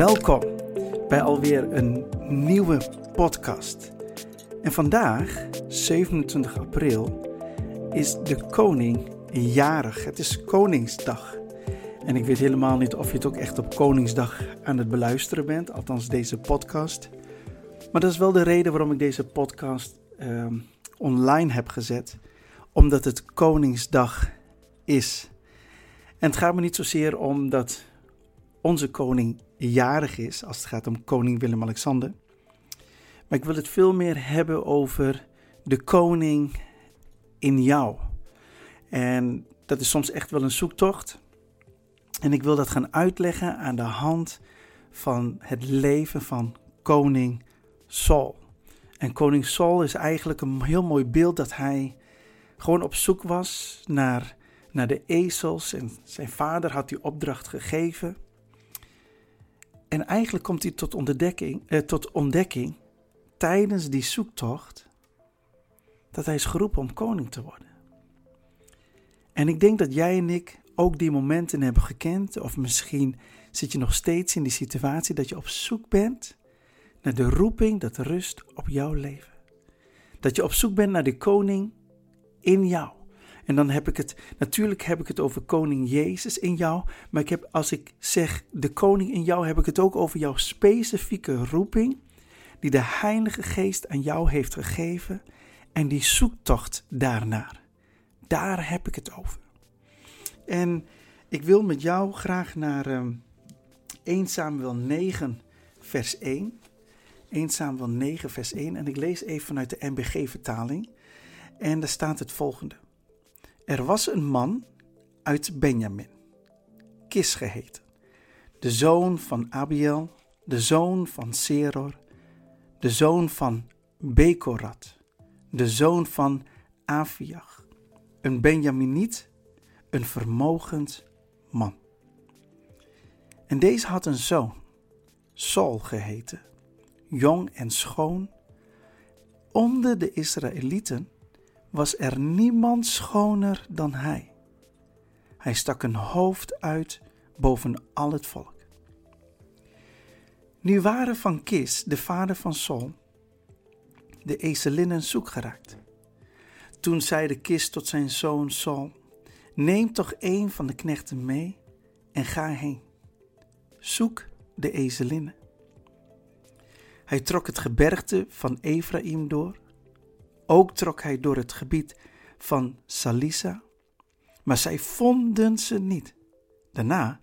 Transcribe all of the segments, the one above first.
Welkom bij alweer een nieuwe podcast. En vandaag, 27 april, is de koning jarig. Het is Koningsdag. En ik weet helemaal niet of je het ook echt op Koningsdag aan het beluisteren bent, althans deze podcast. Maar dat is wel de reden waarom ik deze podcast ehm, online heb gezet, omdat het Koningsdag is. En het gaat me niet zozeer om dat onze koning jarig is, als het gaat om koning Willem-Alexander. Maar ik wil het veel meer hebben over de koning in jou. En dat is soms echt wel een zoektocht. En ik wil dat gaan uitleggen aan de hand van het leven van koning Saul. En koning Saul is eigenlijk een heel mooi beeld dat hij gewoon op zoek was naar, naar de ezels. En zijn vader had die opdracht gegeven. En eigenlijk komt hij tot ontdekking, eh, tot ontdekking tijdens die zoektocht dat hij is geroepen om koning te worden. En ik denk dat jij en ik ook die momenten hebben gekend, of misschien zit je nog steeds in die situatie dat je op zoek bent naar de roeping dat rust op jouw leven. Dat je op zoek bent naar de koning in jou. En dan heb ik het, natuurlijk heb ik het over koning Jezus in jou, maar ik heb, als ik zeg de koning in jou, heb ik het ook over jouw specifieke roeping, die de Heilige Geest aan jou heeft gegeven en die zoektocht daarnaar. Daar heb ik het over. En ik wil met jou graag naar um, 1 Samuel 9, vers 1. 1 Samuel 9, vers 1. En ik lees even vanuit de MBG-vertaling. En daar staat het volgende. Er was een man uit Benjamin, Kis geheten, de zoon van Abiel, de zoon van Seror, de zoon van Bekorat, de zoon van Aviach, een Benjaminiet, een vermogend man. En deze had een zoon, Saul geheten, jong en schoon. Onder de Israëlieten was er niemand schoner dan hij. Hij stak een hoofd uit boven al het volk. Nu waren van Kis, de vader van Saul, de ezelinnen zoek geraakt. Toen zei de Kis tot zijn zoon Saul, neem toch een van de knechten mee en ga heen. Zoek de ezelinnen. Hij trok het gebergte van Ephraim door ook trok hij door het gebied van Salisa, maar zij vonden ze niet. Daarna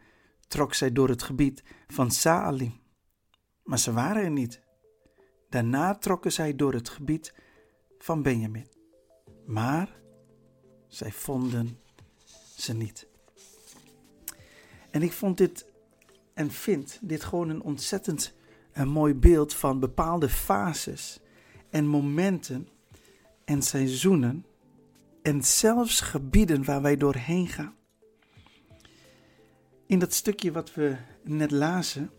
trok zij door het gebied van Saalim, maar ze waren er niet. Daarna trokken zij door het gebied van Benjamin, maar zij vonden ze niet. En ik vond dit en vind dit gewoon een ontzettend een mooi beeld van bepaalde fases en momenten en seizoenen en zelfs gebieden waar wij doorheen gaan. In dat stukje wat we net lazen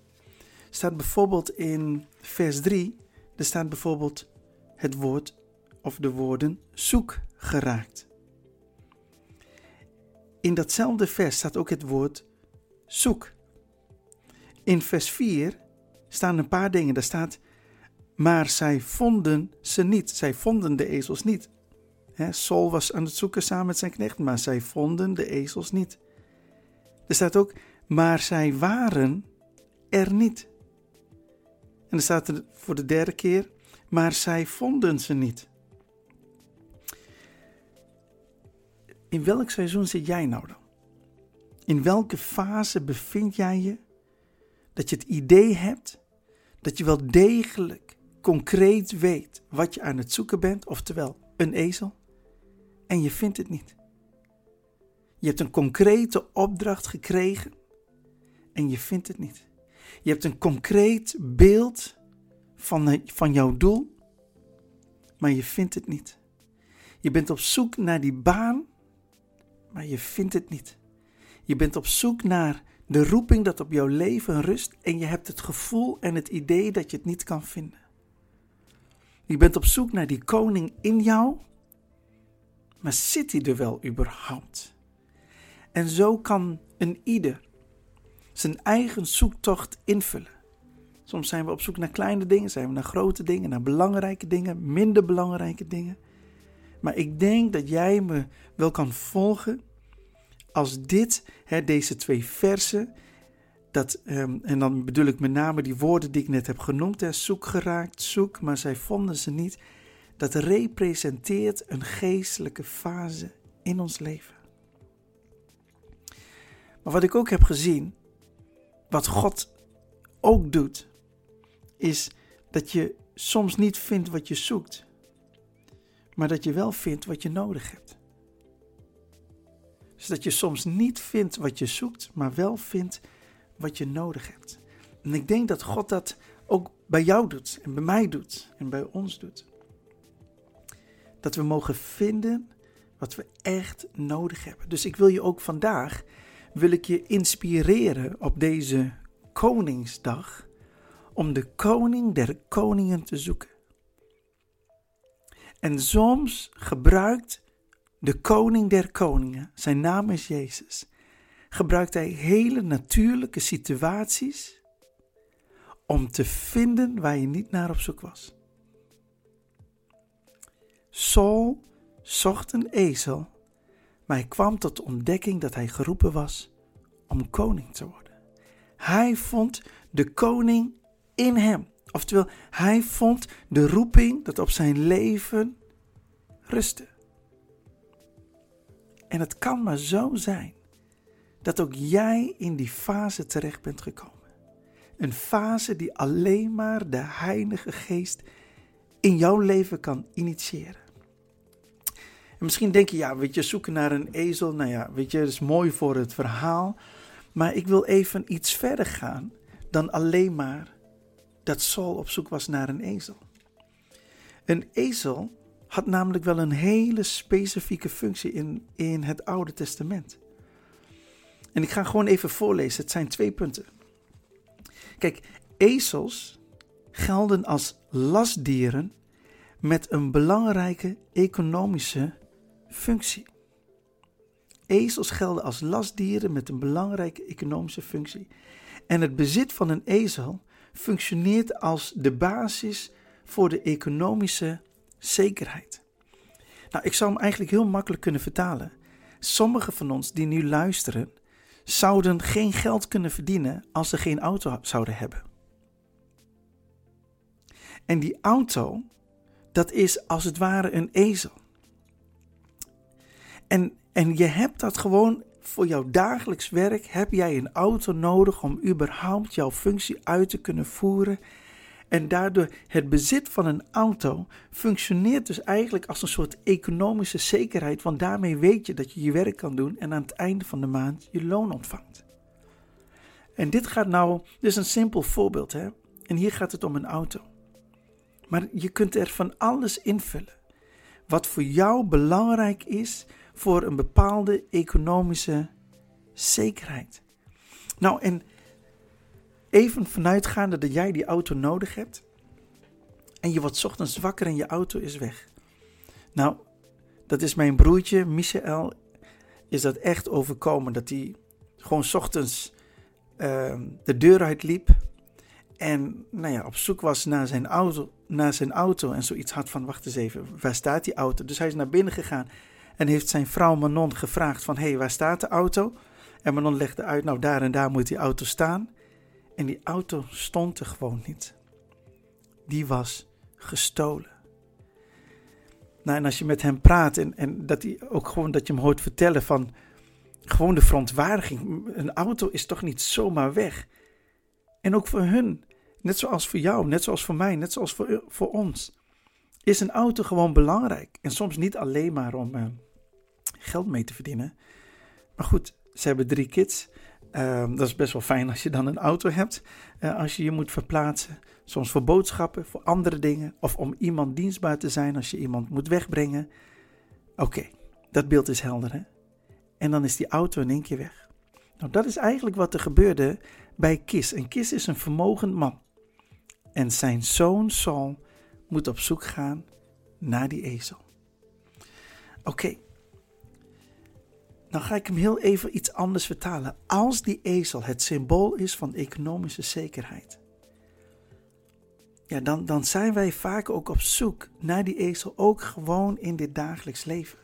staat bijvoorbeeld in vers 3, er staat bijvoorbeeld het woord of de woorden zoek geraakt. In datzelfde vers staat ook het woord zoek. In vers 4 staan een paar dingen. Daar staat maar zij vonden ze niet. Zij vonden de ezels niet. He, Saul was aan het zoeken samen met zijn knecht, maar zij vonden de ezels niet. Er staat ook, maar zij waren er niet. En er staat er voor de derde keer, maar zij vonden ze niet. In welk seizoen zit jij nou dan? In welke fase bevind jij je dat je het idee hebt dat je wel degelijk concreet weet wat je aan het zoeken bent, oftewel een ezel, en je vindt het niet. Je hebt een concrete opdracht gekregen en je vindt het niet. Je hebt een concreet beeld van, van jouw doel, maar je vindt het niet. Je bent op zoek naar die baan, maar je vindt het niet. Je bent op zoek naar de roeping dat op jouw leven rust en je hebt het gevoel en het idee dat je het niet kan vinden. Je bent op zoek naar die koning in jou, maar zit hij er wel überhaupt? En zo kan een ieder zijn eigen zoektocht invullen. Soms zijn we op zoek naar kleine dingen, zijn we naar grote dingen, naar belangrijke dingen, minder belangrijke dingen. Maar ik denk dat jij me wel kan volgen als dit, hè, deze twee versen, dat, um, en dan bedoel ik met name die woorden die ik net heb genoemd, hè, zoek geraakt, zoek, maar zij vonden ze niet. Dat representeert een geestelijke fase in ons leven. Maar wat ik ook heb gezien, wat God ook doet, is dat je soms niet vindt wat je zoekt, maar dat je wel vindt wat je nodig hebt. Dus dat je soms niet vindt wat je zoekt, maar wel vindt wat je nodig hebt. En ik denk dat God dat ook bij jou doet en bij mij doet en bij ons doet. Dat we mogen vinden wat we echt nodig hebben. Dus ik wil je ook vandaag, wil ik je inspireren op deze Koningsdag om de koning der koningen te zoeken. En soms gebruikt de koning der koningen, zijn naam is Jezus, gebruikt hij hele natuurlijke situaties om te vinden waar je niet naar op zoek was. Saul zocht een ezel, maar hij kwam tot de ontdekking dat hij geroepen was om koning te worden. Hij vond de koning in hem. Oftewel, hij vond de roeping dat op zijn leven rustte. En het kan maar zo zijn dat ook jij in die fase terecht bent gekomen. Een fase die alleen maar de Heilige Geest in jouw leven kan initiëren. En misschien denk je, ja, weet je, zoeken naar een ezel, nou ja, weet je, dat is mooi voor het verhaal. Maar ik wil even iets verder gaan dan alleen maar dat Saul op zoek was naar een ezel. Een ezel had namelijk wel een hele specifieke functie in, in het Oude Testament. En ik ga gewoon even voorlezen. Het zijn twee punten. Kijk, ezels gelden als lastdieren met een belangrijke economische functie. Ezels gelden als lastdieren met een belangrijke economische functie. En het bezit van een ezel functioneert als de basis voor de economische zekerheid. Nou, ik zou hem eigenlijk heel makkelijk kunnen vertalen. Sommigen van ons die nu luisteren, zouden geen geld kunnen verdienen als ze geen auto zouden hebben. En die auto, dat is als het ware een ezel. En, en je hebt dat gewoon voor jouw dagelijks werk, heb jij een auto nodig om überhaupt jouw functie uit te kunnen voeren en daardoor het bezit van een auto functioneert dus eigenlijk als een soort economische zekerheid, want daarmee weet je dat je je werk kan doen en aan het einde van de maand je loon ontvangt. En dit gaat nou, dit is een simpel voorbeeld hè. En hier gaat het om een auto. Maar je kunt er van alles invullen. Wat voor jou belangrijk is voor een bepaalde economische zekerheid. Nou, en even vanuitgaande dat jij die auto nodig hebt. En je wordt ochtends wakker en je auto is weg. Nou, dat is mijn broertje, Michael, is dat echt overkomen. Dat hij gewoon ochtends uh, de deur uitliep. En nou ja, op zoek was naar zijn, auto, naar zijn auto. En zoiets had van, wacht eens even, waar staat die auto? Dus hij is naar binnen gegaan. En heeft zijn vrouw Manon gevraagd van, hé, hey, waar staat de auto? En Manon legde uit, nou daar en daar moet die auto staan. En die auto stond er gewoon niet. Die was gestolen. Nou, en als je met hem praat en, en dat hij ook gewoon dat je hem hoort vertellen van gewoon de verontwaardiging. Een auto is toch niet zomaar weg. En ook voor hun, net zoals voor jou, net zoals voor mij, net zoals voor, voor ons, is een auto gewoon belangrijk. En soms niet alleen maar om uh, geld mee te verdienen. Maar goed, ze hebben drie kids. Ehm, dat is best wel fijn als je dan een auto hebt, uh, als je je moet verplaatsen. Soms voor boodschappen, voor andere dingen. Of om iemand dienstbaar te zijn als je iemand moet wegbrengen. Oké, dat beeld is helder hè. En dan is die auto in één keer weg. Nou, dat is eigenlijk wat er gebeurde bij Kis. En Kis is een vermogend man. En zijn zoon Saul moet op zoek gaan naar die ezel. Oké, dan ga ik hem heel even iets anders vertalen. Als die ezel het symbool is van economische zekerheid, ja, dan, dan zijn wij vaak ook op zoek naar die ezel, ook gewoon in dit dagelijks leven.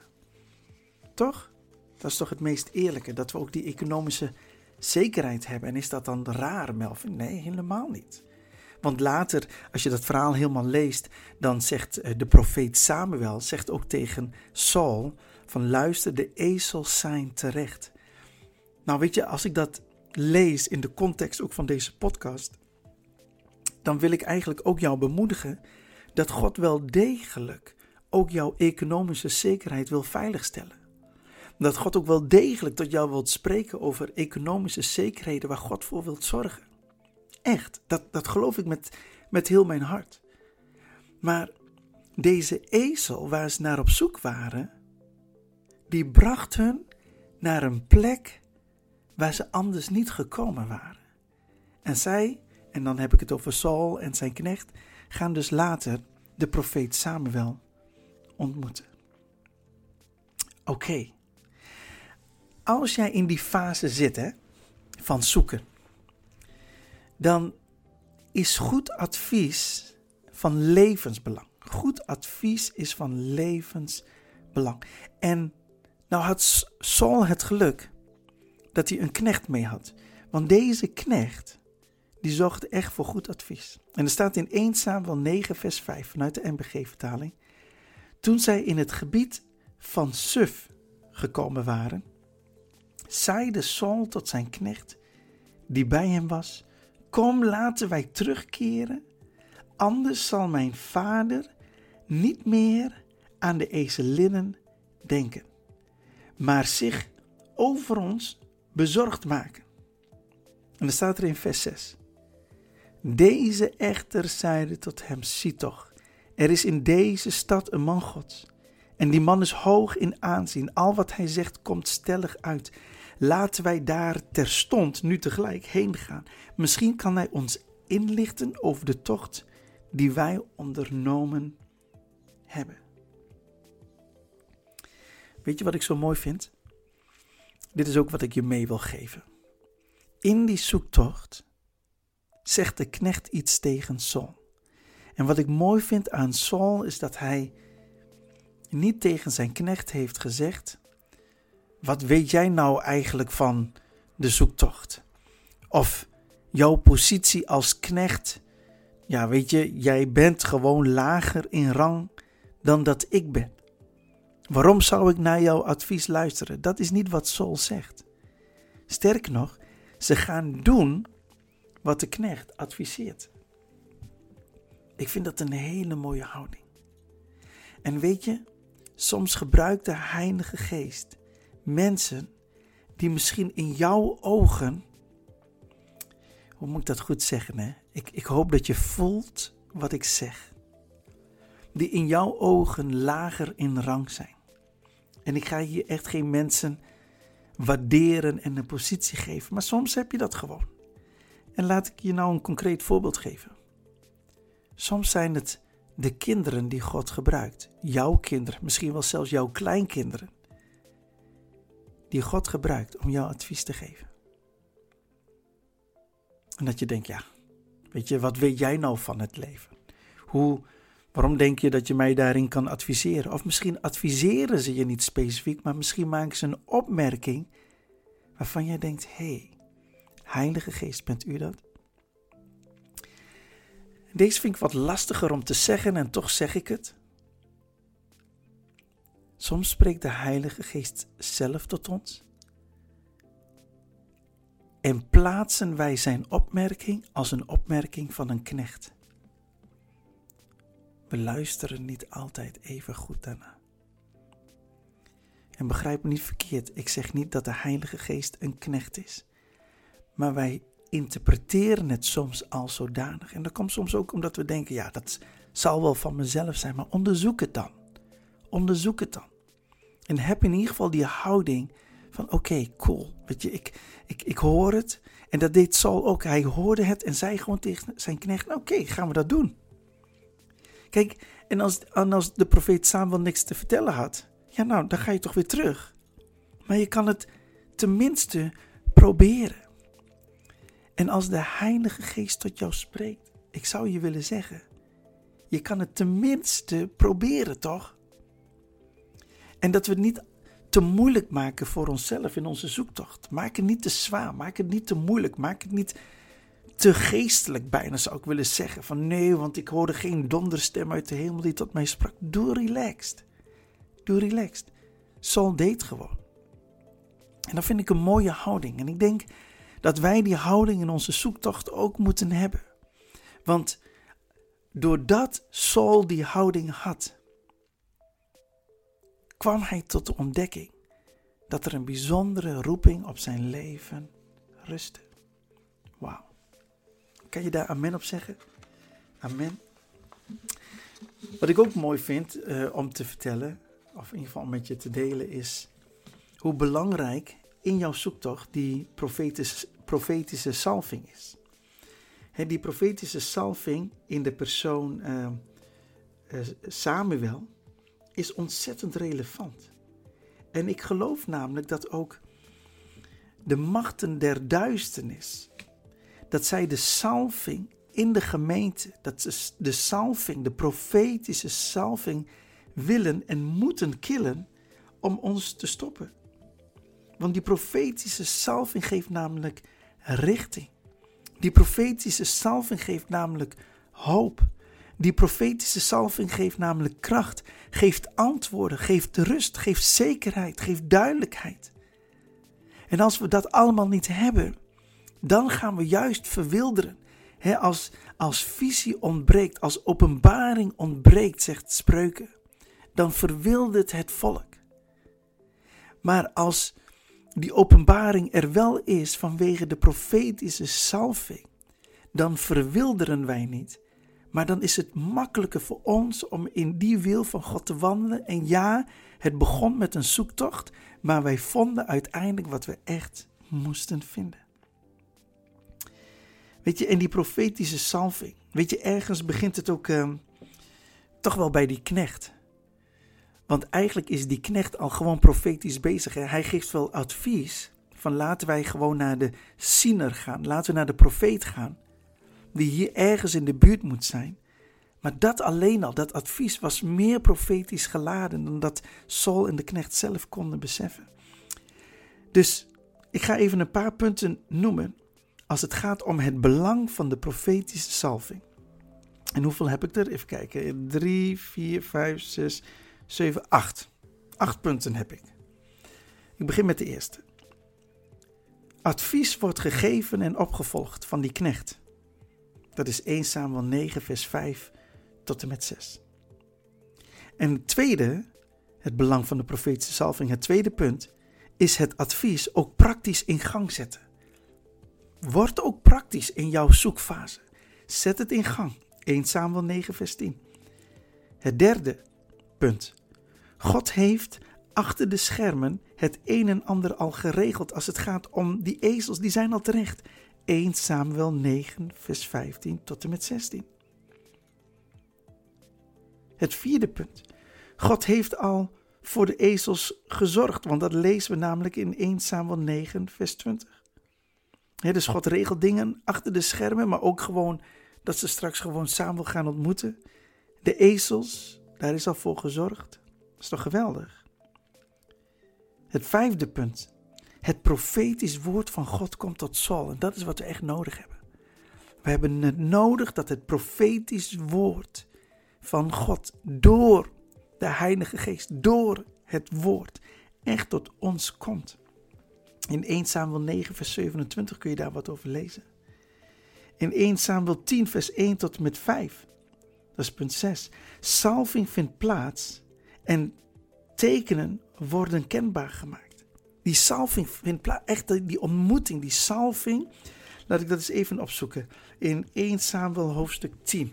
Toch? Dat is toch het meest eerlijke, dat we ook die economische zekerheid hebben. En is dat dan raar, Melvin? Nee, helemaal niet. Want later, als je dat verhaal helemaal leest, dan zegt eh, de profeet Samuel, zegt ook tegen Saul, van luister, de ezels zijn terecht. Nou weet je, als ik dat lees in de context ook van deze podcast, dan wil ik eigenlijk ook jou bemoedigen dat God wel degelijk ook jouw economische zekerheid wil veiligstellen. Dat God ook wel degelijk tot jou wilt spreken over economische zekerheden waar God voor wilt zorgen. Echt, dat, dat geloof ik met, met heel mijn hart. Maar deze ezel waar ze naar op zoek waren, die bracht hun naar een plek waar ze anders niet gekomen waren. En zij, en dan heb ik het over Saul en zijn knecht, gaan dus later de profeet Samuel ontmoeten. Oké, als jij in die fase zit hè, van zoeken, dan is goed advies van levensbelang. Goed advies is van levensbelang. En nou had Saul het geluk dat hij een knecht mee had. Want deze knecht, die zorgde echt voor goed advies. En er staat in 1 Samuel 9 vers 5 vanuit de MBG-vertaling. Toen zij in het gebied van Suf gekomen waren, zeide Saul tot zijn knecht, die bij hem was, Kom, laten wij terugkeren, anders zal mijn vader niet meer aan de ezelinnen denken, maar zich over ons bezorgd maken. En dan staat er in vers 6. Deze echter zeide tot hem, zie toch, er is in deze stad een man gods. En die man is hoog in aanzien. Al wat hij zegt komt stellig uit. Laten wij daar terstond nu tegelijk heen gaan. Misschien kan hij ons inlichten over de tocht die wij ondernomen hebben. Weet je wat ik zo mooi vind? Dit is ook wat ik je mee wil geven. In die zoektocht zegt de knecht iets tegen Saul. En wat ik mooi vind aan Saul is dat hij niet tegen zijn knecht heeft gezegd: Wat weet jij nou eigenlijk van de zoektocht? Of jouw positie als knecht. Ja, weet je, jij bent gewoon lager in rang dan dat ik ben. Waarom zou ik naar jouw advies luisteren? Dat is niet wat Saul zegt. Sterker nog, ze gaan doen wat de knecht adviseert. Ik vind dat een hele mooie houding. En weet je, soms gebruikt de Heilige Geest mensen die misschien in jouw ogen, hoe moet ik dat goed zeggen? Hè? Ik, ik hoop dat je voelt wat ik zeg. Die in jouw ogen lager in rang zijn. En ik ga hier echt geen mensen waarderen en een positie geven, maar soms heb je dat gewoon. En laat ik je nou een concreet voorbeeld geven. Soms zijn het de kinderen die God gebruikt, jouw kinderen, misschien wel zelfs jouw kleinkinderen, die God gebruikt om jou advies te geven. En dat je denkt, ja, weet je, wat weet jij nou van het leven? Hoe Waarom denk je dat je mij daarin kan adviseren? Of misschien adviseren ze je niet specifiek, maar misschien maken ze een opmerking waarvan jij denkt: hé, hey, Heilige Geest, bent u dat? Deze vind ik wat lastiger om te zeggen en toch zeg ik het. Soms spreekt de Heilige Geest zelf tot ons. En plaatsen wij zijn opmerking als een opmerking van een knecht. We luisteren niet altijd even goed daarna. En begrijp me niet verkeerd, ik zeg niet dat de Heilige Geest een knecht is. Maar wij interpreteren het soms als zodanig. En dat komt soms ook omdat we denken, ja, dat zal wel van mezelf zijn, maar onderzoek het dan. Onderzoek het dan. En heb in ieder geval die houding van, oké, cool. Weet je, ik, ik, ik hoor het. En dat deed Saul ook. Hij hoorde het en zei gewoon tegen zijn knecht, oké, gaan we dat doen. Kijk, en als, als de profeet Samuel niks te vertellen had, ja nou, dan ga je toch weer terug. Maar je kan het tenminste proberen. En als de Heilige Geest tot jou spreekt, ik zou je willen zeggen, Je kan het tenminste proberen, toch? En dat we het niet te moeilijk maken voor onszelf in onze zoektocht. Maak het niet te zwaar, maak het niet te moeilijk, maak het niet te geestelijk bijna zou ik willen zeggen. Van nee, want ik hoorde geen donderstem uit de hemel die tot mij sprak. Doe relaxed. Doe relaxed. Saul deed gewoon. En dat vind ik een mooie houding. En ik denk dat wij die houding in onze zoektocht ook moeten hebben. Want doordat Saul die houding had, kwam hij tot de ontdekking dat er een bijzondere roeping op zijn leven rustte. Kan je daar amen op zeggen? Amen. Wat ik ook mooi vind uh, om te vertellen, of in ieder geval met je te delen, is hoe belangrijk in jouw zoektocht die profetische, profetische salving is. Die profetische salving in de persoon uh, Samuel is ontzettend relevant. En ik geloof namelijk dat ook de machten der duisternis, dat zij de salving in de gemeente, dat ze de salving, de profetische salving willen en moeten killen om ons te stoppen. Want die profetische salving geeft namelijk richting. Die profetische salving geeft namelijk hoop. Die profetische salving geeft namelijk kracht, geeft antwoorden, geeft rust, geeft zekerheid, geeft duidelijkheid. En als we dat allemaal niet hebben, dan gaan we juist verwilderen. als, als visie ontbreekt, als openbaring ontbreekt, zegt spreuken, dan verwildert het volk. Maar als die openbaring er wel is vanwege de profetische salving, dan verwilderen wij niet. Maar dan is het makkelijker voor ons om in die wil van God te wandelen. En ja, het begon met een zoektocht, maar wij vonden uiteindelijk wat we echt moesten vinden. Weet je, en die profetische salving, weet je, ergens begint het ook uh, toch wel bij die knecht. Want eigenlijk is die knecht al gewoon profetisch bezig. Hè? Hij geeft wel advies van laten wij gewoon naar de ziener gaan. Laten we naar de profeet gaan. Die hier ergens in de buurt moet zijn. Maar dat alleen al, dat advies was meer profetisch geladen dan dat Saul en de knecht zelf konden beseffen. Dus ik ga even een paar punten noemen als het gaat om het belang van de profetische salving. En hoeveel heb ik er? Even kijken. 3, 4, 5, 6, 7, 8. 8 punten heb ik. Ik begin met de eerste. Advies wordt gegeven en opgevolgd van die knecht. Dat is 1 Samuel 9, vers 5 tot en met 6. En het tweede, het belang van de profetische salving, het tweede punt, is het advies ook praktisch in gang zetten. Word ook praktisch in jouw zoekfase. Zet het in gang. 1 Samuel 9, vers 10. Het derde punt. God heeft achter de schermen het een en ander al geregeld als het gaat om die ezels, die zijn al terecht. 1 Samuel 9, vers 15 tot en met 16. Het vierde punt. God heeft al voor de ezels gezorgd, want dat lezen we namelijk in 1 Samuel 9, vers 20. Dus God regelt dingen achter de schermen, maar ook gewoon dat ze straks gewoon Samuel gaan ontmoeten. De ezels, daar is al voor gezorgd. Dat is toch geweldig? Het vijfde punt. Het profetisch woord van God komt tot Saul. En dat is wat we echt nodig hebben. We hebben het nodig dat het profetisch woord van God door de Heilige Geest, door het woord, echt tot ons komt. In 1 Samuel 9, vers 27 kun je daar wat over lezen. In 1 Samuel 10, vers 1 tot en met 5. Dat is punt 6. Salving vindt plaats en tekenen worden kenbaar gemaakt. Die salving vindt plaats, echt die ontmoeting, die salving. Laat ik dat eens even opzoeken. In 1 Samuel hoofdstuk 10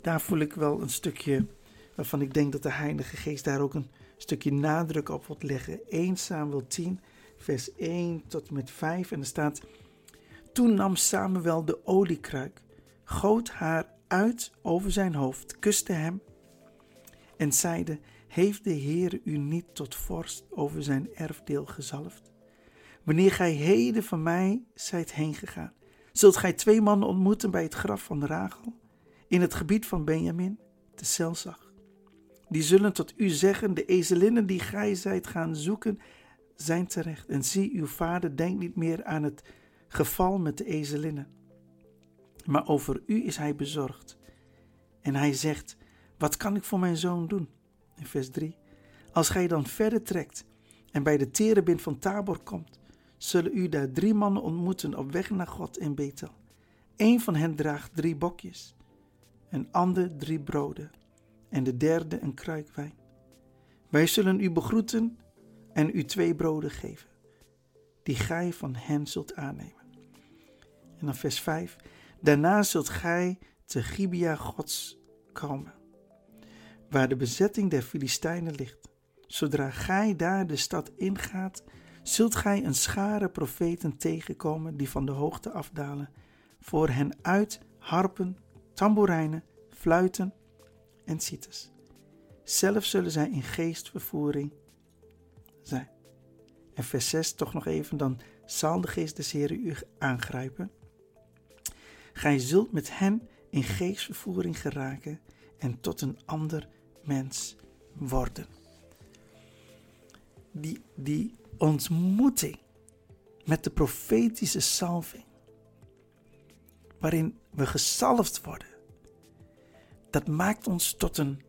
daar voel ik wel een stukje waarvan ik denk dat de Heilige Geest daar ook een stukje nadruk op wilt leggen. 1 Samuel 10, vers 1 tot met 5. En er staat: Toen nam Samuel de oliekruik, goot haar uit over zijn hoofd, kuste hem en zeide: Heeft de Heer u niet tot vorst over zijn erfdeel gezalfd? Wanneer gij heden van mij zijt heengegaan, zult gij twee mannen ontmoeten bij het graf van Rachel in het gebied van Benjamin, te Selsag. Die zullen tot u zeggen, de ezelinnen die gij zijt gaan zoeken, zijn terecht. En zie, uw vader denkt niet meer aan het geval met de ezelinnen. Maar over u is hij bezorgd. En hij zegt, wat kan ik voor mijn zoon doen? In vers 3. Als gij dan verder trekt en bij de terebint van Tabor komt, zullen u daar drie mannen ontmoeten op weg naar God in Bethel. Een van hen draagt drie bokjes, een ander drie broden en de derde een kruik wijn. Wij zullen u begroeten en u twee broden geven, die gij van hen zult aannemen. En dan vers 5. Daarna zult gij te Gibea Gods komen, waar de bezetting der Filistijnen ligt. Zodra gij daar de stad ingaat, zult gij een schare profeten tegenkomen die van de hoogte afdalen, voor hen uit harpen, tamboerijnen, fluiten en cites. Zelf zullen zij in geestvervoering zijn. En vers 6 toch nog even, dan zal de geest des Heren u aangrijpen. Gij zult met hen in geestvervoering geraken en tot een ander mens worden. Die, die ontmoeting met de profetische salving, waarin we gezalfd worden, dat maakt ons tot een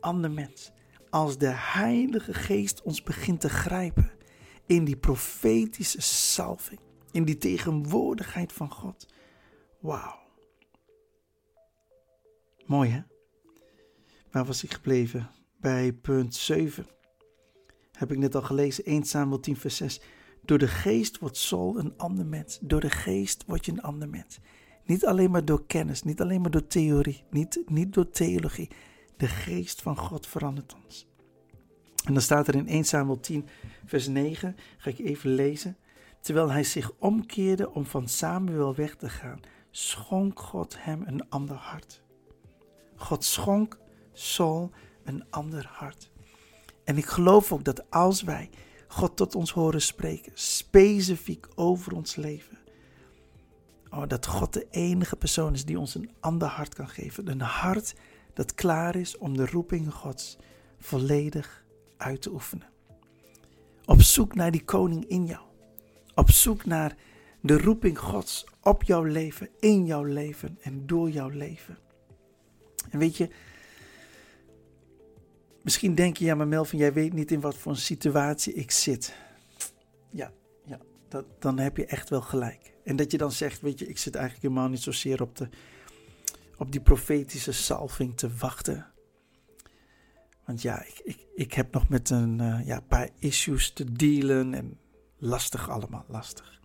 ander mens. Als de Heilige Geest ons begint te grijpen in die profetische salving, in die tegenwoordigheid van God. Wauw. Mooi hè? Waar was ik gebleven? Bij punt 7. Heb ik net al gelezen, 1 Samuel 10 vers 6. Door de geest wordt Saul een ander mens. Door de geest word je een ander mens. Niet alleen maar door kennis, niet alleen maar door theorie, niet, niet door theologie. De geest van God verandert ons. En dan staat er in 1 Samuel 10, vers 9, ga ik even lezen. Terwijl hij zich omkeerde om van Samuel weg te gaan, schonk God hem een ander hart. God schonk Saul een ander hart. En ik geloof ook dat als wij God tot ons horen spreken, specifiek over ons leven, oh, dat God de enige persoon is die ons een ander hart kan geven. Een hart dat klaar is om de roeping Gods volledig uit te oefenen. Op zoek naar die koning in jou. Op zoek naar de roeping Gods op jouw leven, in jouw leven en door jouw leven. En weet je, misschien denk je, ja maar Melvin, jij weet niet in wat voor een situatie ik zit. Ja, ja dan heb je echt wel gelijk. En dat je dan zegt, weet je, ik zit eigenlijk helemaal niet zozeer op, de, op die profetische salving te wachten. Want ja, ik, ik, ik heb nog met een uh, ja, paar issues te dealen en lastig allemaal, lastig.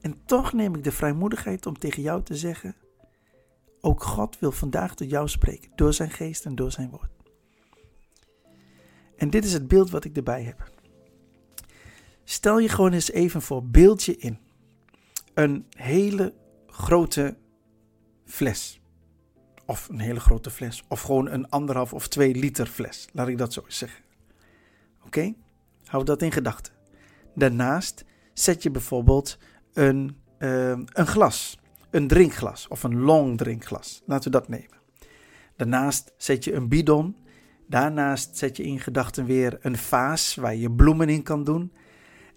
En toch neem ik de vrijmoedigheid om tegen jou te zeggen: ook God wil vandaag tot jou spreken door zijn geest en door zijn woord. En dit is het beeld wat ik erbij heb. Stel je gewoon eens even voor beeldje in. Een hele grote fles. Of een hele grote fles. Of gewoon een anderhalf of twee liter fles. Laat ik dat zo zeggen. Oké? Hou dat in gedachten. Daarnaast zet je bijvoorbeeld een, uh, een glas. Een drinkglas of een long drinkglas. Laten we dat nemen. Daarnaast zet je een bidon. Daarnaast zet je in gedachten weer een vaas waar je bloemen in kan doen.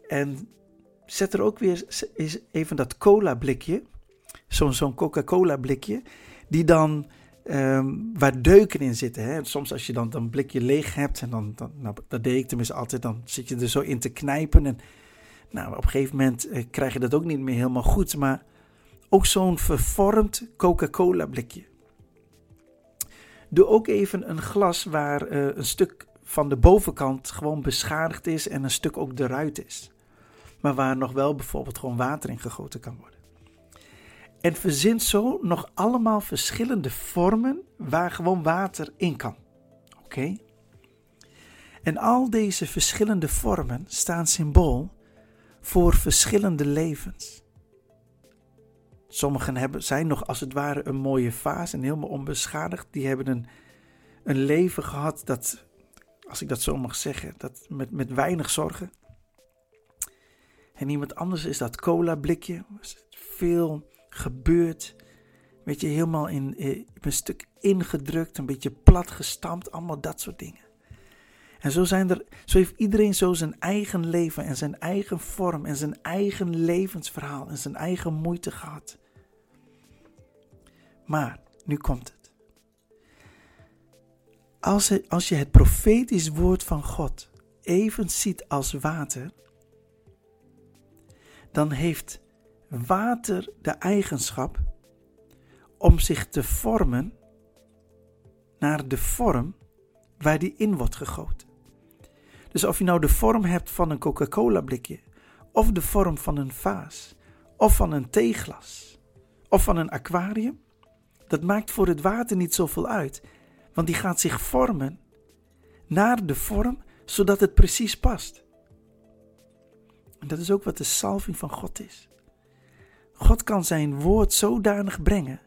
En zet er ook weer even dat cola blikje. Zo'n Coca-Cola blikje. Die dan um, waar deuken in zitten. Hè? Soms als je dan een blikje leeg hebt, en dan, dan nou, dat deed ik tenminste altijd, dan zit je er zo in te knijpen. En nou, op een gegeven moment eh, krijg je dat ook niet meer helemaal goed. Maar ook zo'n vervormd Coca-Cola blikje. Doe ook even een glas waar uh, een stuk van de bovenkant gewoon beschadigd is en een stuk ook eruit is. Maar waar nog wel bijvoorbeeld gewoon water in gegoten kan worden. En verzint zo nog allemaal verschillende vormen waar gewoon water in kan. Oké? En al deze verschillende vormen staan symbool voor verschillende levens. Sommigen hebben, zijn nog als het ware een mooie fase en helemaal onbeschadigd. Die hebben een, een leven gehad dat, als ik dat zo mag zeggen, dat met, met weinig zorgen. En iemand anders is dat cola blikje. Veel gebeurd. Weet je, helemaal in, in een stuk ingedrukt, een beetje plat gestampt, allemaal dat soort dingen. En zo, zijn er, zo heeft iedereen zo zijn eigen leven en zijn eigen vorm en zijn eigen levensverhaal en zijn eigen moeite gehad. Maar, nu komt het. Als, als je het profetisch woord van God even ziet als water, dan heeft water de eigenschap om zich te vormen naar de vorm waar die in wordt gegoten. Dus of je nou de vorm hebt van een Coca-Cola blikje, of de vorm van een vaas, of van een theeglas, of van een aquarium, dat maakt voor het water niet zoveel uit, want die gaat zich vormen naar de vorm zodat het precies past. En dat is ook wat de salving van God is. God kan zijn woord zodanig brengen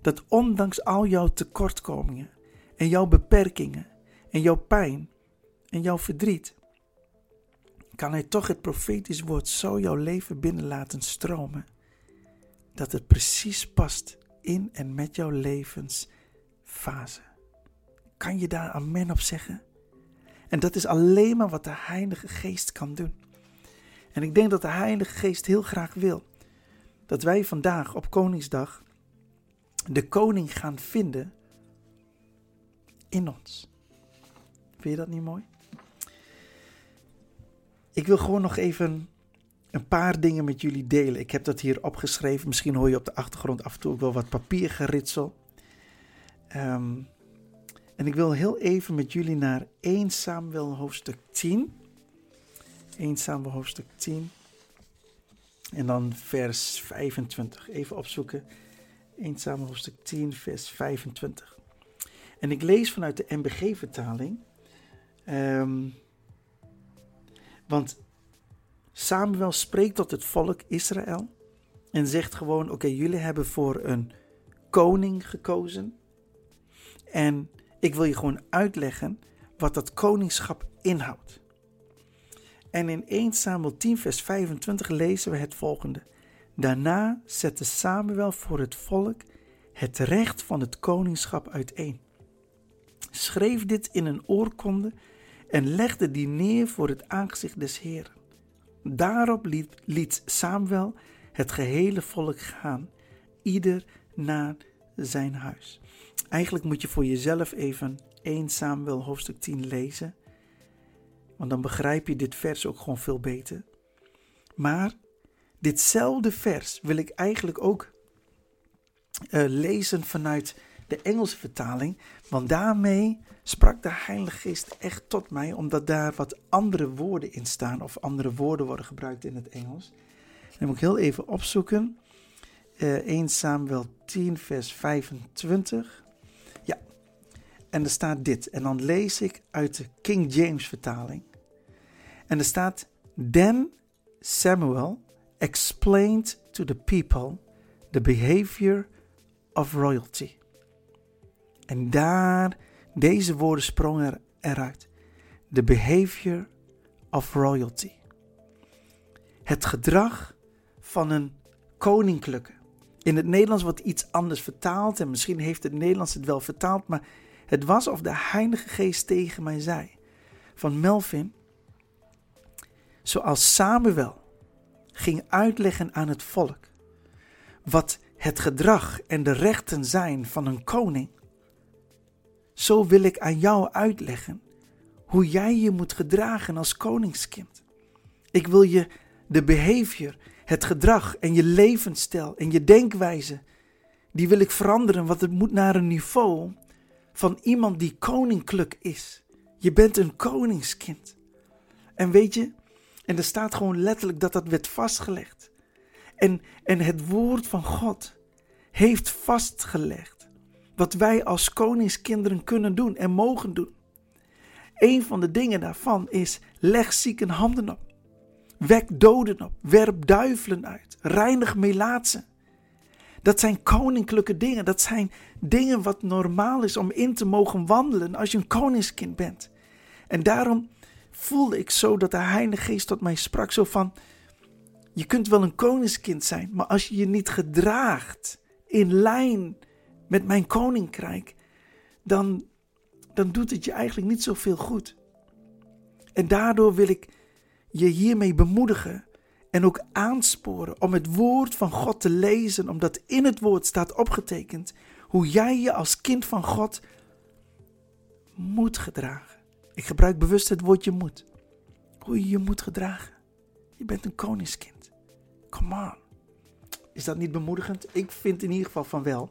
dat ondanks al jouw tekortkomingen en jouw beperkingen en jouw pijn en jouw verdriet, kan Hij toch het profetisch woord zo jouw leven binnen laten stromen, dat het precies past in en met jouw levensfase. Kan je daar amen op zeggen? En dat is alleen maar wat de Heilige Geest kan doen. En ik denk dat de Heilige Geest heel graag wil dat wij vandaag op Koningsdag de koning gaan vinden in ons. Vind je dat niet mooi? Ik wil gewoon nog even een paar dingen met jullie delen. Ik heb dat hier opgeschreven. Misschien hoor je op de achtergrond af en toe ook wel wat papiergeritsel. Um, en ik wil heel even met jullie naar 1 Samuel hoofdstuk 10. 1 Samuel hoofdstuk 10. En dan vers 25. Even opzoeken. 1 Samuel hoofdstuk 10, vers 25. En ik lees vanuit de MBG-vertaling. Ehm, want Samuel spreekt tot het volk Israël. En zegt gewoon: Oké, jullie hebben voor een koning gekozen. En ik wil je gewoon uitleggen wat dat koningschap inhoudt. En in 1 Samuel 10, vers 25 lezen we het volgende. Daarna zette Samuel voor het volk het recht van het koningschap uiteen. Schreef dit in een oorkonde en legde die neer voor het aangezicht des Heeren. Daarop liet, liet Samuel het gehele volk gaan, ieder naar zijn huis. Eigenlijk moet je voor jezelf even 1 Samuel hoofdstuk 10 lezen. Want dan begrijp je dit vers ook gewoon veel beter. Maar ditzelfde vers wil ik eigenlijk ook uh, lezen vanuit de Engelse vertaling. Want daarmee sprak de Heilige Geest echt tot mij, omdat daar wat andere woorden in staan, of andere woorden worden gebruikt in het Engels. Dan moet ik heel even opzoeken. Uh, eh, 1 Samuel 10, vers 25. En er staat dit. En dan lees ik uit de King James vertaling. En er staat: Then Samuel explained to the people the behavior of royalty. En daar, deze woorden sprongen er, eruit. The behavior of royalty. Het gedrag van een koninklijke. In het Nederlands wordt iets anders vertaald en misschien heeft het Nederlands het wel vertaald, maar het was of de Heilige Geest tegen mij zei: Van Melvin, zoals Samuel ging uitleggen aan het volk wat het gedrag en de rechten zijn van een koning, zo wil ik aan jou uitleggen hoe jij je moet gedragen als koningskind. Ik wil je de behavior, het gedrag en je levensstijl en je denkwijze, die wil ik veranderen, want het moet naar een niveau van iemand die koninklijk is. Je bent een koningskind. En weet je, en er staat gewoon letterlijk dat dat werd vastgelegd. En, en het woord van God heeft vastgelegd wat wij als koningskinderen kunnen doen en mogen doen. Een van de dingen daarvan is: leg zieken handen op, wek doden op, werp duivelen uit, reinig melaatsen. Dat zijn koninklijke dingen. Dat zijn dingen wat normaal is om in te mogen wandelen als je een koningskind bent. En daarom voelde ik zo dat de Heilige Geest tot mij sprak. Zo van, je kunt wel een koningskind zijn, maar als je je niet gedraagt in lijn met mijn koninkrijk, dan, dan doet het je eigenlijk niet zoveel goed. En daardoor wil ik je hiermee bemoedigen en ook aansporen om het woord van God te lezen, omdat in het woord staat opgetekend hoe jij je als kind van God moet gedragen. Ik gebruik bewust het woordje moet. Hoe je je moet gedragen. Je bent een koningskind. Come on. Is dat niet bemoedigend? Ik vind in ieder geval van wel.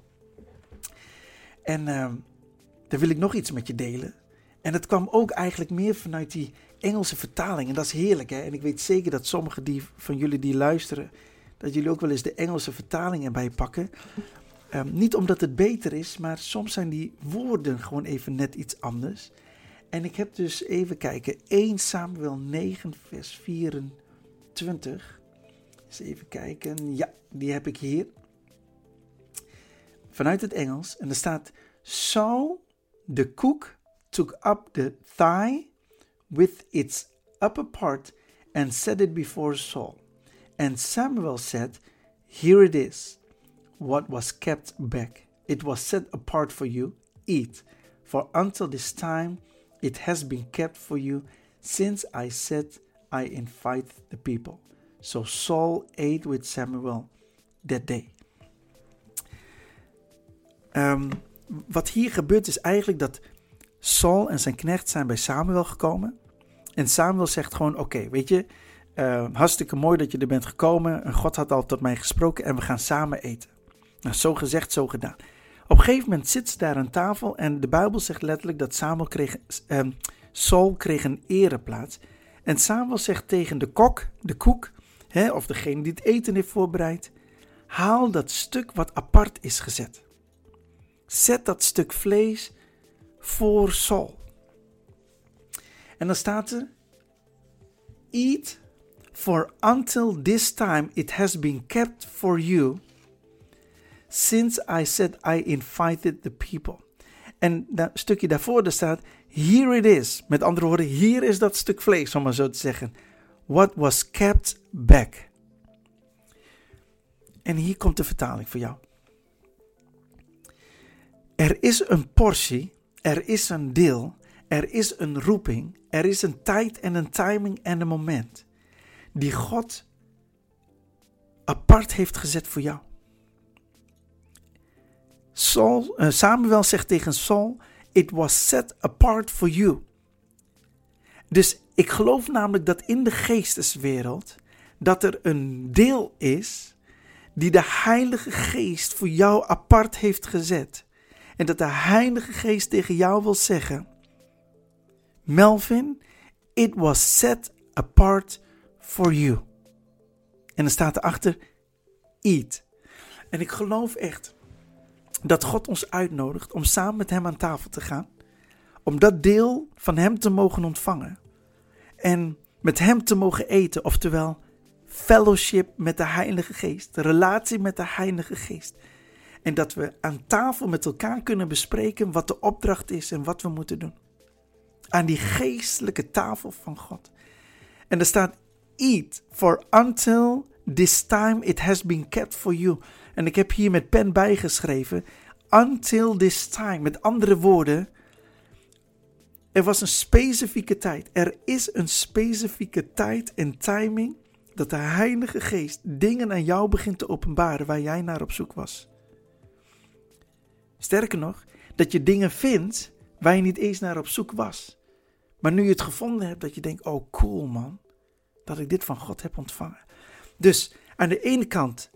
En uh, dan wil ik nog iets met je delen. En dat kwam ook eigenlijk meer vanuit die Engelse vertaling. En dat is heerlijk. Hè? En ik weet zeker dat sommigen die, van jullie die luisteren, dat jullie ook wel eens de Engelse vertaling erbij pakken. Um, niet omdat het beter is, maar soms zijn die woorden gewoon even net iets anders. En ik heb dus even kijken, 1 Samuel 9, vers 24. Eens even kijken. Ja, die heb ik hier. Vanuit het Engels. En er staat: So the cook took up the thigh with its upper part and set it before Saul. And Samuel said, Here it is, what was kept back. It was set apart for you. Eat, for until this time it has been kept for you, since I said I invite the people. So Saul ate with Samuel that day. Um, wat hier gebeurt is eigenlijk dat Saul en zijn knecht zijn bij Samuel gekomen. En Samuel zegt gewoon: Oké, weet je, uh, hartstikke mooi dat je er bent gekomen. En God had al tot mij gesproken en we gaan samen eten. Nou, zo gezegd, zo gedaan. Op een gegeven moment zit ze daar aan tafel en de Bijbel zegt letterlijk dat Samuel kreeg, uh, Saul kreeg een ereplaats. En Samuel zegt tegen de kok, de koek, hè, of degene die het eten heeft voorbereid: haal dat stuk wat apart is gezet. Zet dat stuk vlees voor Saul. En dan staat er: Eat, for until this time it has been kept for you, since I said I invited the people. En dat stukje daarvoor daar staat: Here it is. Met andere woorden, hier is dat stuk vlees, om maar zo te zeggen. What was kept back. En hier komt de vertaling voor jou. Er is een portie, er is een deel, er is een roeping, er is een tijd en een timing en een moment die God apart heeft gezet voor jou. Saul, uh, Samuel zegt tegen Saul: It was set apart for you. Dus ik geloof namelijk dat in de geesteswereld dat er een deel is die de Heilige Geest voor jou apart heeft gezet. En dat de Heilige Geest tegen jou wil zeggen: Melvin, it was set apart for you. En dan staat erachter: Eat. En ik geloof echt dat God ons uitnodigt om samen met Hem aan tafel te gaan. Om dat deel van Hem te mogen ontvangen. En met Hem te mogen eten, oftewel fellowship met de Heilige Geest, relatie met de Heilige Geest. En dat we aan tafel met elkaar kunnen bespreken wat de opdracht is en wat we moeten doen. Aan die geestelijke tafel van God. En er staat: Eat, for until this time it has been kept for you. En ik heb hier met pen bijgeschreven: Until this time. Met andere woorden, er was een specifieke tijd. Er is een specifieke tijd en timing dat de Heilige Geest dingen aan jou begint te openbaren waar jij naar op zoek was. Sterker nog, dat je dingen vindt waar je niet eens naar op zoek was. Maar nu je het gevonden hebt, dat je denkt: oh cool man, dat ik dit van God heb ontvangen. Dus aan de ene kant,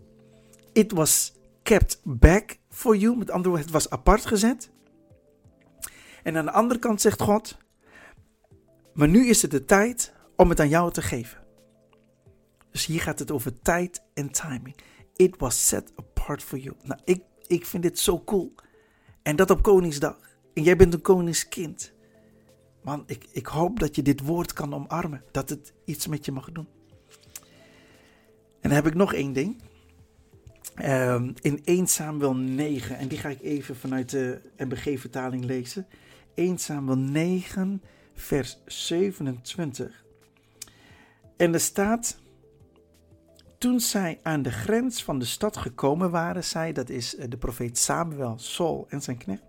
it was kept back for you. Met andere woorden, het was apart gezet. En aan de andere kant zegt God: maar nu is het de tijd om het aan jou te geven. Dus hier gaat het over tijd en timing. It was set apart for you. Nou, ik, ik vind dit zo cool. En dat op Koningsdag. En jij bent een koningskind. Man, ik, ik hoop dat je dit woord kan omarmen. Dat het iets met je mag doen. En dan heb ik nog één ding. Um, in 1 Samuel 9. En die ga ik even vanuit de MBG-vertaling lezen. 1 Samuel 9, vers 27. En er staat. Toen zij aan de grens van de stad gekomen waren, zij, dat is eh, de profeet Samuel, Saul en zijn knecht,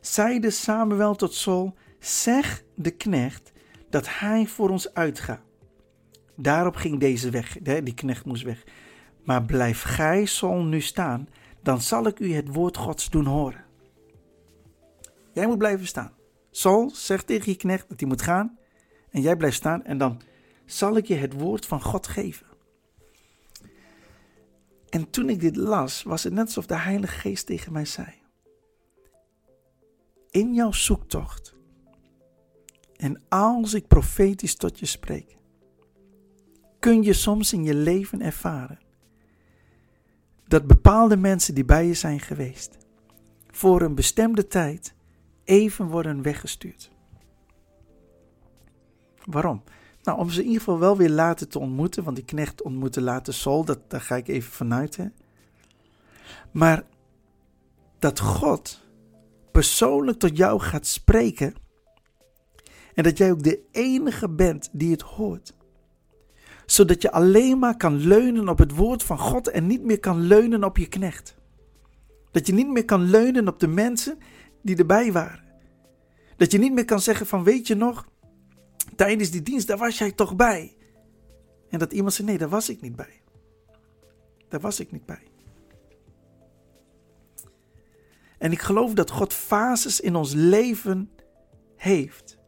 zeide Samuel tot Saul, zeg de knecht dat hij voor ons uitgaat. Daarop ging deze weg, die knecht moest weg. Maar blijf gij, Saul, nu staan, dan zal ik u het woord Gods doen horen. Jij moet blijven staan. Saul zegt tegen je knecht dat hij moet gaan en jij blijft staan en dan zal ik je het woord van God geven. En toen ik dit las, was het net alsof de Heilige Geest tegen mij zei: In jouw zoektocht, en als ik profetisch tot je spreek, kun je soms in je leven ervaren dat bepaalde mensen die bij je zijn geweest, voor een bestemde tijd even worden weggestuurd. Waarom? Nou, om ze in ieder geval wel weer later te ontmoeten, want die knecht ontmoette later Saul, dat, daar ga ik even vanuit. Hè. Maar dat God persoonlijk tot jou gaat spreken en dat jij ook de enige bent die het hoort. Zodat je alleen maar kan leunen op het woord van God en niet meer kan leunen op je knecht. Dat je niet meer kan leunen op de mensen die erbij waren. Dat je niet meer kan zeggen van weet je nog, tijdens die dienst, daar was jij toch bij. En dat iemand zei, nee, daar was ik niet bij. Daar was ik niet bij. En ik geloof dat God fases in ons leven heeft.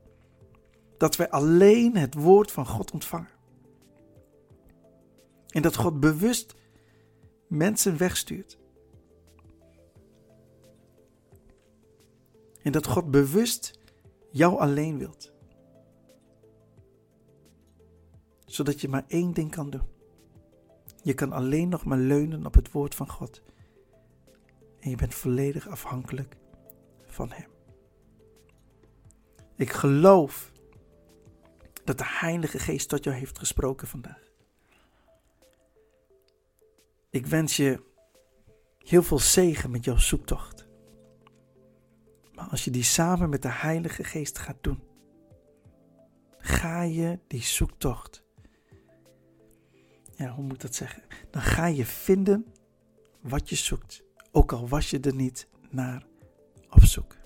Dat wij alleen het woord van God ontvangen. En dat God bewust mensen wegstuurt. En dat God bewust jou alleen wilt. Zodat je maar één ding kan doen. Je kan alleen nog maar leunen op het woord van God. En je bent volledig afhankelijk van Hem. Ik geloof dat de Heilige Geest tot jou heeft gesproken vandaag. Ik wens je heel veel zegen met jouw zoektocht. Maar als je die samen met de Heilige Geest gaat doen, ga je die zoektocht ja, hoe moet ik dat zeggen? Dan ga je vinden wat je zoekt. Ook al was je er niet naar op zoek.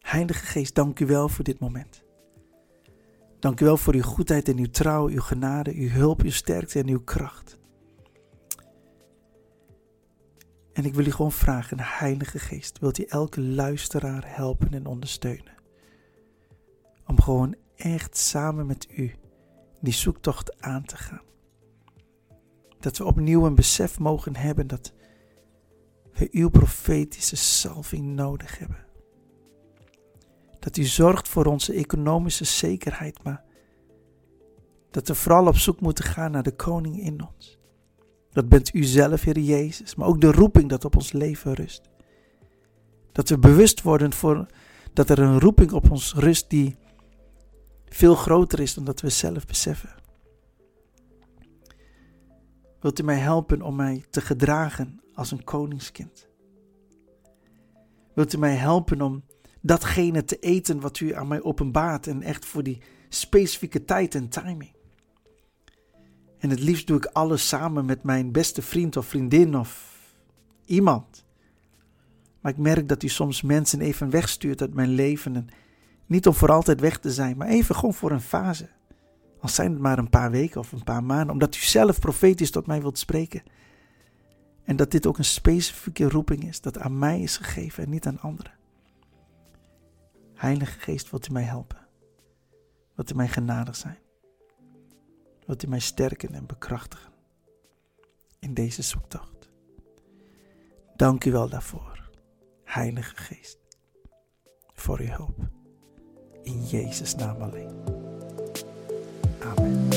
Heilige Geest, dank u wel voor dit moment. Dank u wel voor uw goedheid en uw trouw, uw genade, uw hulp, uw sterkte en uw kracht. En ik wil u gewoon vragen, Heilige Geest, wilt u elke luisteraar helpen en ondersteunen? Om gewoon echt samen met u die zoektocht aan te gaan. Dat we opnieuw een besef mogen hebben dat we uw profetische salving nodig hebben. Dat u zorgt voor onze economische zekerheid, maar dat we vooral op zoek moeten gaan naar de koning in ons. Dat bent u zelf, Heer Jezus, maar ook de roeping dat op ons leven rust. Dat we bewust worden voor, dat er een roeping op ons rust die veel groter is dan dat we zelf beseffen. Wilt u mij helpen om mij te gedragen als een koningskind? Wilt u mij helpen om datgene te eten wat u aan mij openbaart en echt voor die specifieke tijd en timing? En het liefst doe ik alles samen met mijn beste vriend of vriendin of iemand. Maar ik merk dat u soms mensen even wegstuurt uit mijn leven en niet om voor altijd weg te zijn, maar even gewoon voor een fase. Al zijn het maar een paar weken of een paar maanden, omdat u zelf profetisch tot mij wilt spreken. En dat dit ook een specifieke roeping is, dat aan mij is gegeven en niet aan anderen. Heilige Geest, wilt u mij helpen? Wilt u mij genadig zijn? Wilt u mij sterken en bekrachtigen in deze zoektocht? Dank u wel daarvoor, Heilige Geest, voor uw hulp. In Jezus' naam alleen. Amen.